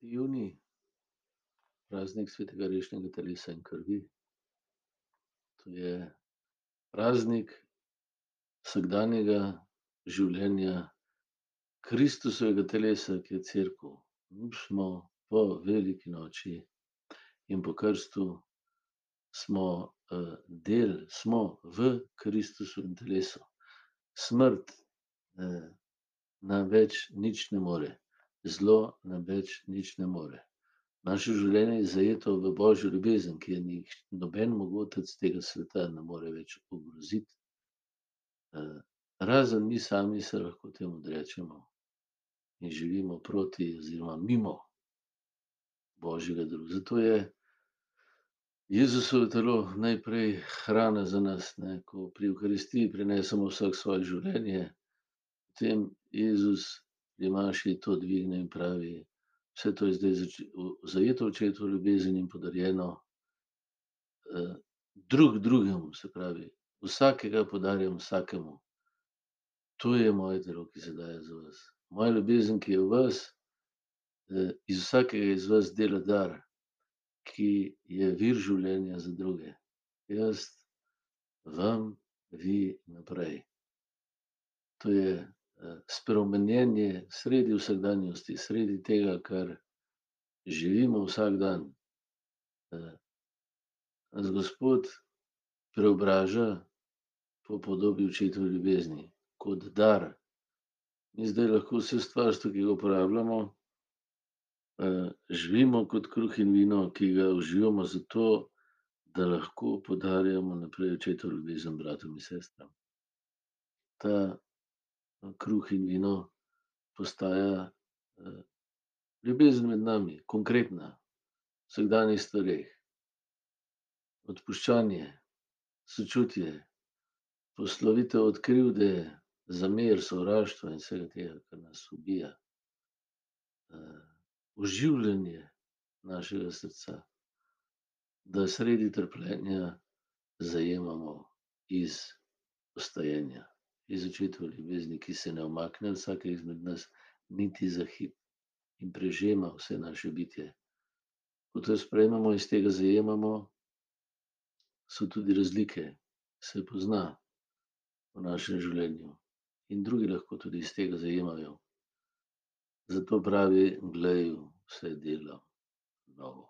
junij, praznik svetega rešnega telesa in krvi. To je praznik vsakdanjega življenja Kristusovega telesa, ki je cerkev. Smo po veliki noči in po krstu smo, del, smo v Kristusovem telesu. Smrt, nam več nič ne more. Zlo nam več nič ne more. Naše življenje je zajeto v božjo ljubezen, ki je noben mogotec tega sveta ne more več ogroziti. razen mi sami se lahko temu odrečemo in živimo proti oziroma mimo božjega zato je Jezusovo telo najprej hrana za nas, ne, ko pri evharistiji prinesemo vsak svoje življenje, potem Jezus pri maši to dvigne in pravi: "Vse to je zdaj zajeto očetovo ljubezen in podarjeno, drug drugemu." Se pravi, vsakega podarjam vsakemu. To je moje telo, ki se daje za vas. Moja ljubezen, ki je v vas, iz vsakega iz vas dela dar, ki je vir življenja za druge. Jaz vam, vi naprej. To je, spremenjenje sredi vsakdanjosti, sredi tega, kar živimo vsak dan. Nas Gospod preobraža po podobi očetove ljubezni kot dar. Mi zdaj lahko vse stvarstva, ki ga uporabljamo, živimo kot kruh in vino, ki ga uživamo zato, da lahko podarjamo naprej očetovo ljubezen bratom in sestram. Ta kruh in vino postaja, ljubezen med nami, konkretna, v vsakdanjih stvareh. Odpuščanje, sočutje, poslovitev od krivde, zamer, sovraštva in vsega tega, kar nas ubija. oživljanje našega srca. Da sredi trpljenja zajemamo iz vstajenja, iz očetove ljubezni, ki se ne umakne od vsakega izmed nas niti za hip in prežema vse naše bitje. Ko to sprejmemo, iz tega zajemamo, so tudi razlike, se pozna v našem življenju. In drugi lahko tudi iz tega zajemajo. Zato pravi: "Glej, vse delam novo."